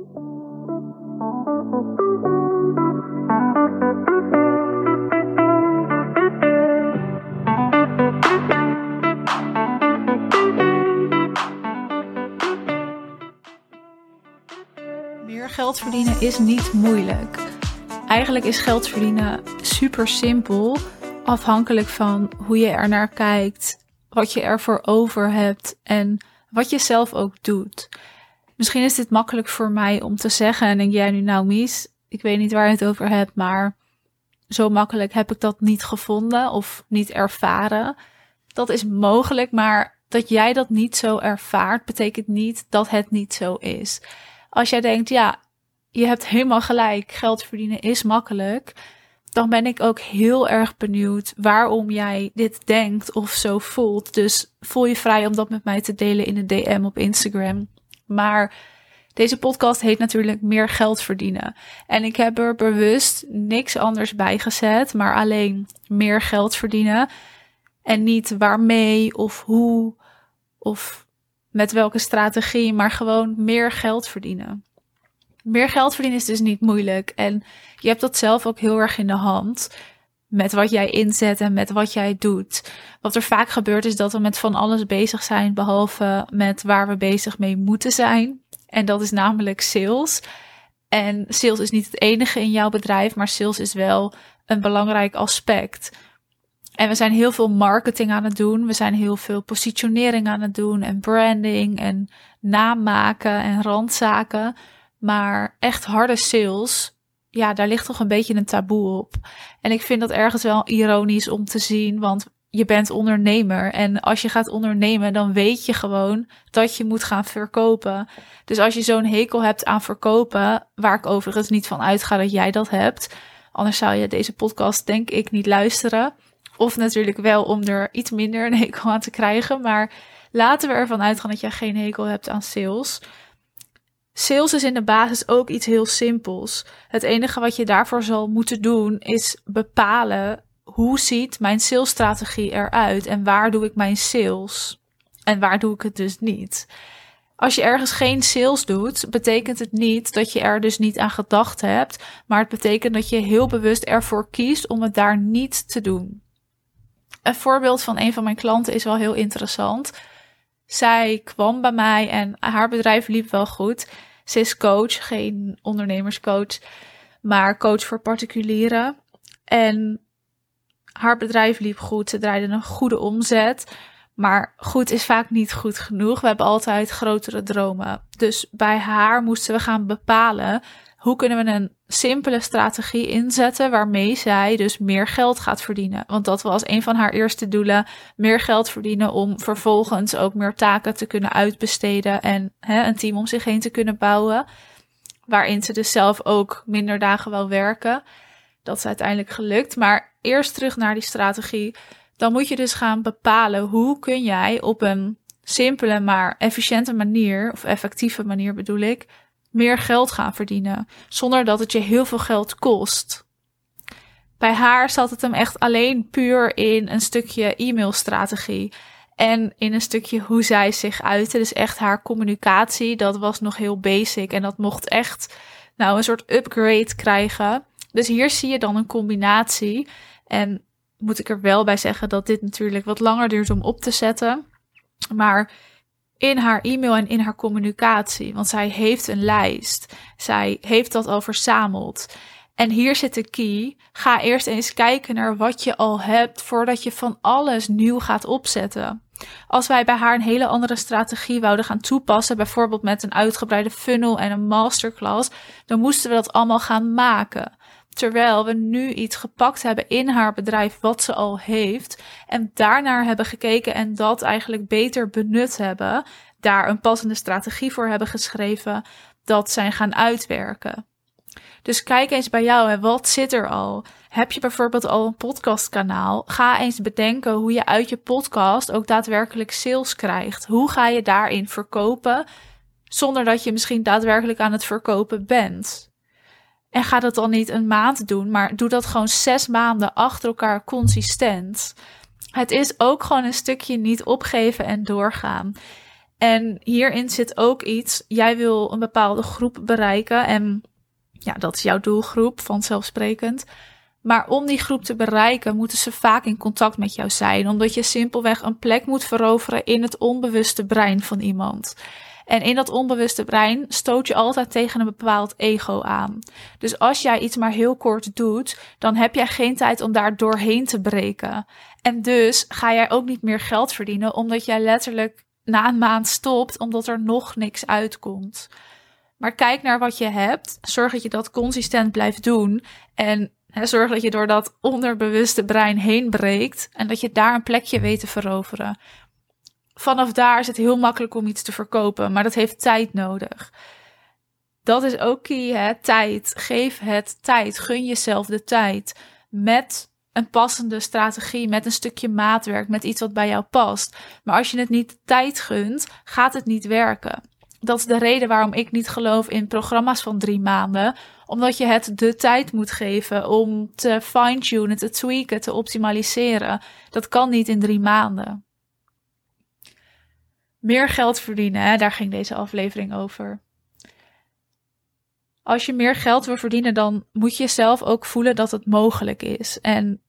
Meer geld verdienen is niet moeilijk. Eigenlijk is geld verdienen super simpel, afhankelijk van hoe je er naar kijkt, wat je ervoor over hebt en wat je zelf ook doet. Misschien is dit makkelijk voor mij om te zeggen en denk jij nu nou Mies, ik weet niet waar je het over hebt, maar zo makkelijk heb ik dat niet gevonden of niet ervaren. Dat is mogelijk, maar dat jij dat niet zo ervaart, betekent niet dat het niet zo is. Als jij denkt, ja, je hebt helemaal gelijk, geld verdienen is makkelijk, dan ben ik ook heel erg benieuwd waarom jij dit denkt of zo voelt. Dus voel je vrij om dat met mij te delen in een DM op Instagram. Maar deze podcast heet natuurlijk meer geld verdienen. En ik heb er bewust niks anders bij gezet, maar alleen meer geld verdienen. En niet waarmee of hoe of met welke strategie, maar gewoon meer geld verdienen. Meer geld verdienen is dus niet moeilijk. En je hebt dat zelf ook heel erg in de hand. Met wat jij inzet en met wat jij doet. Wat er vaak gebeurt is dat we met van alles bezig zijn, behalve met waar we bezig mee moeten zijn. En dat is namelijk sales. En sales is niet het enige in jouw bedrijf, maar sales is wel een belangrijk aspect. En we zijn heel veel marketing aan het doen. We zijn heel veel positionering aan het doen en branding en namaken en randzaken. Maar echt harde sales, ja, daar ligt toch een beetje een taboe op. En ik vind dat ergens wel ironisch om te zien, want je bent ondernemer. En als je gaat ondernemen, dan weet je gewoon dat je moet gaan verkopen. Dus als je zo'n hekel hebt aan verkopen, waar ik overigens niet van uitga dat jij dat hebt, anders zou je deze podcast denk ik niet luisteren. Of natuurlijk wel om er iets minder een hekel aan te krijgen. Maar laten we ervan uitgaan dat jij geen hekel hebt aan sales. Sales is in de basis ook iets heel simpels. Het enige wat je daarvoor zal moeten doen is bepalen hoe ziet mijn salesstrategie eruit en waar doe ik mijn sales en waar doe ik het dus niet. Als je ergens geen sales doet, betekent het niet dat je er dus niet aan gedacht hebt, maar het betekent dat je heel bewust ervoor kiest om het daar niet te doen. Een voorbeeld van een van mijn klanten is wel heel interessant. Zij kwam bij mij en haar bedrijf liep wel goed. Ze is coach, geen ondernemerscoach, maar coach voor particulieren. En haar bedrijf liep goed. Ze draaide een goede omzet. Maar goed is vaak niet goed genoeg. We hebben altijd grotere dromen. Dus bij haar moesten we gaan bepalen hoe kunnen we een simpele strategie inzetten waarmee zij dus meer geld gaat verdienen. Want dat was een van haar eerste doelen: meer geld verdienen om vervolgens ook meer taken te kunnen uitbesteden en hè, een team om zich heen te kunnen bouwen. Waarin ze dus zelf ook minder dagen wel werken. Dat is uiteindelijk gelukt. Maar eerst terug naar die strategie. Dan moet je dus gaan bepalen hoe kun jij op een simpele maar efficiënte manier, of effectieve manier bedoel ik, meer geld gaan verdienen, zonder dat het je heel veel geld kost. Bij haar zat het hem echt alleen puur in een stukje e-mailstrategie en in een stukje hoe zij zich uitte. Dus echt haar communicatie, dat was nog heel basic en dat mocht echt nou een soort upgrade krijgen. Dus hier zie je dan een combinatie. En moet ik er wel bij zeggen dat dit natuurlijk wat langer duurt om op te zetten. Maar in haar e-mail en in haar communicatie. Want zij heeft een lijst. Zij heeft dat al verzameld. En hier zit de key. Ga eerst eens kijken naar wat je al hebt voordat je van alles nieuw gaat opzetten. Als wij bij haar een hele andere strategie wouden gaan toepassen, bijvoorbeeld met een uitgebreide funnel en een masterclass, dan moesten we dat allemaal gaan maken. Terwijl we nu iets gepakt hebben in haar bedrijf wat ze al heeft. En daarnaar hebben gekeken en dat eigenlijk beter benut hebben. Daar een passende strategie voor hebben geschreven. Dat zijn gaan uitwerken. Dus kijk eens bij jou, en wat zit er al? Heb je bijvoorbeeld al een podcastkanaal? Ga eens bedenken hoe je uit je podcast ook daadwerkelijk sales krijgt. Hoe ga je daarin verkopen zonder dat je misschien daadwerkelijk aan het verkopen bent? En ga dat dan niet een maand doen, maar doe dat gewoon zes maanden achter elkaar consistent. Het is ook gewoon een stukje niet opgeven en doorgaan. En hierin zit ook iets. Jij wil een bepaalde groep bereiken. En ja, dat is jouw doelgroep, vanzelfsprekend. Maar om die groep te bereiken, moeten ze vaak in contact met jou zijn. Omdat je simpelweg een plek moet veroveren in het onbewuste brein van iemand. En in dat onbewuste brein stoot je altijd tegen een bepaald ego aan. Dus als jij iets maar heel kort doet, dan heb jij geen tijd om daar doorheen te breken. En dus ga jij ook niet meer geld verdienen, omdat jij letterlijk na een maand stopt, omdat er nog niks uitkomt. Maar kijk naar wat je hebt. Zorg dat je dat consistent blijft doen. En zorg dat je door dat onderbewuste brein heen breekt. En dat je daar een plekje weet te veroveren vanaf daar is het heel makkelijk om iets te verkopen, maar dat heeft tijd nodig. Dat is ook key, hè? tijd. Geef het tijd. Gun jezelf de tijd. Met een passende strategie, met een stukje maatwerk, met iets wat bij jou past. Maar als je het niet tijd gunt, gaat het niet werken. Dat is de reden waarom ik niet geloof in programma's van drie maanden. Omdat je het de tijd moet geven om te fine-tunen, te tweaken, te optimaliseren. Dat kan niet in drie maanden meer geld verdienen, hè? daar ging deze aflevering over. Als je meer geld wil verdienen, dan moet je zelf ook voelen dat het mogelijk is. En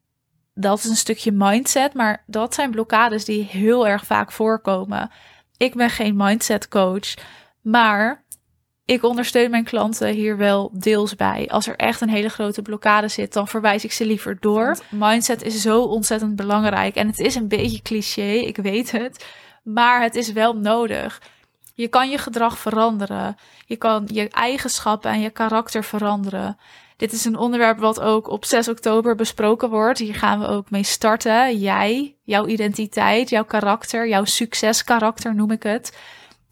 dat is een stukje mindset, maar dat zijn blokkades die heel erg vaak voorkomen. Ik ben geen mindset coach, maar ik ondersteun mijn klanten hier wel deels bij. Als er echt een hele grote blokkade zit, dan verwijs ik ze liever door. mindset is zo ontzettend belangrijk en het is een beetje cliché, ik weet het maar het is wel nodig. Je kan je gedrag veranderen. Je kan je eigenschappen en je karakter veranderen. Dit is een onderwerp wat ook op 6 oktober besproken wordt. Hier gaan we ook mee starten. Jij, jouw identiteit, jouw karakter, jouw succeskarakter noem ik het.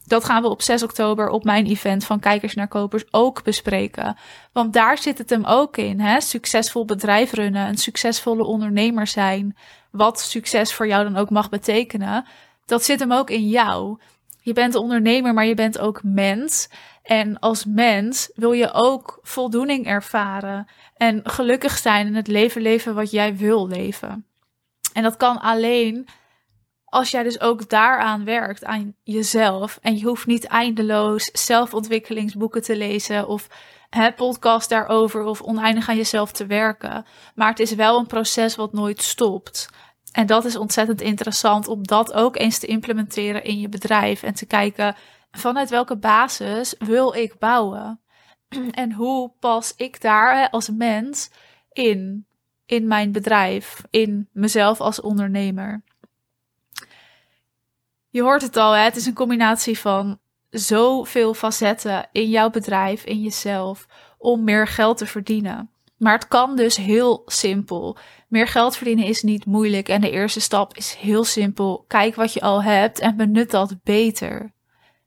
Dat gaan we op 6 oktober op mijn event van Kijkers naar Kopers ook bespreken. Want daar zit het hem ook in. Hè? Succesvol bedrijf runnen, een succesvolle ondernemer zijn. Wat succes voor jou dan ook mag betekenen dat zit hem ook in jou. Je bent ondernemer, maar je bent ook mens. En als mens wil je ook voldoening ervaren en gelukkig zijn in het leven leven wat jij wil leven. En dat kan alleen als jij dus ook daaraan werkt, aan jezelf. En je hoeft niet eindeloos zelfontwikkelingsboeken te lezen of hè, podcast daarover of oneindig aan jezelf te werken. Maar het is wel een proces wat nooit stopt. En dat is ontzettend interessant om dat ook eens te implementeren in je bedrijf en te kijken vanuit welke basis wil ik bouwen en hoe pas ik daar als mens in, in mijn bedrijf, in mezelf als ondernemer. Je hoort het al, hè? het is een combinatie van zoveel facetten in jouw bedrijf, in jezelf, om meer geld te verdienen. Maar het kan dus heel simpel. Meer geld verdienen is niet moeilijk en de eerste stap is heel simpel. Kijk wat je al hebt en benut dat beter.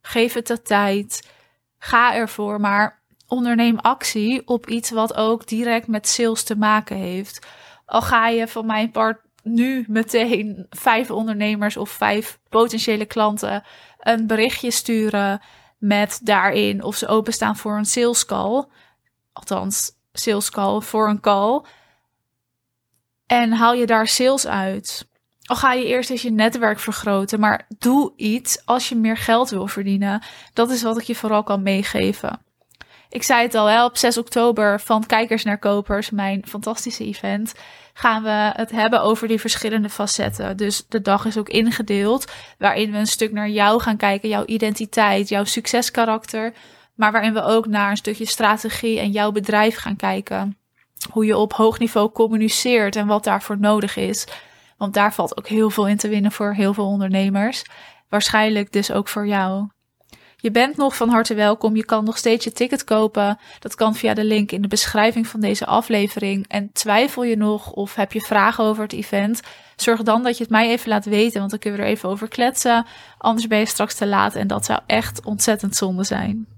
Geef het de tijd. Ga ervoor, maar onderneem actie op iets wat ook direct met sales te maken heeft. Al ga je van mijn part nu meteen vijf ondernemers of vijf potentiële klanten een berichtje sturen met daarin of ze openstaan voor een sales call. Althans, sales call voor een call. En haal je daar sales uit. Al ga je eerst eens je netwerk vergroten, maar doe iets als je meer geld wil verdienen. Dat is wat ik je vooral kan meegeven. Ik zei het al, hè, op 6 oktober van Kijkers naar Kopers, mijn fantastische event, gaan we het hebben over die verschillende facetten. Dus de dag is ook ingedeeld, waarin we een stuk naar jou gaan kijken, jouw identiteit, jouw succeskarakter, maar waarin we ook naar een stukje strategie en jouw bedrijf gaan kijken. Hoe je op hoog niveau communiceert en wat daarvoor nodig is. Want daar valt ook heel veel in te winnen voor heel veel ondernemers. Waarschijnlijk dus ook voor jou. Je bent nog van harte welkom. Je kan nog steeds je ticket kopen. Dat kan via de link in de beschrijving van deze aflevering. En twijfel je nog of heb je vragen over het event? Zorg dan dat je het mij even laat weten, want dan kunnen we er even over kletsen. Anders ben je straks te laat en dat zou echt ontzettend zonde zijn.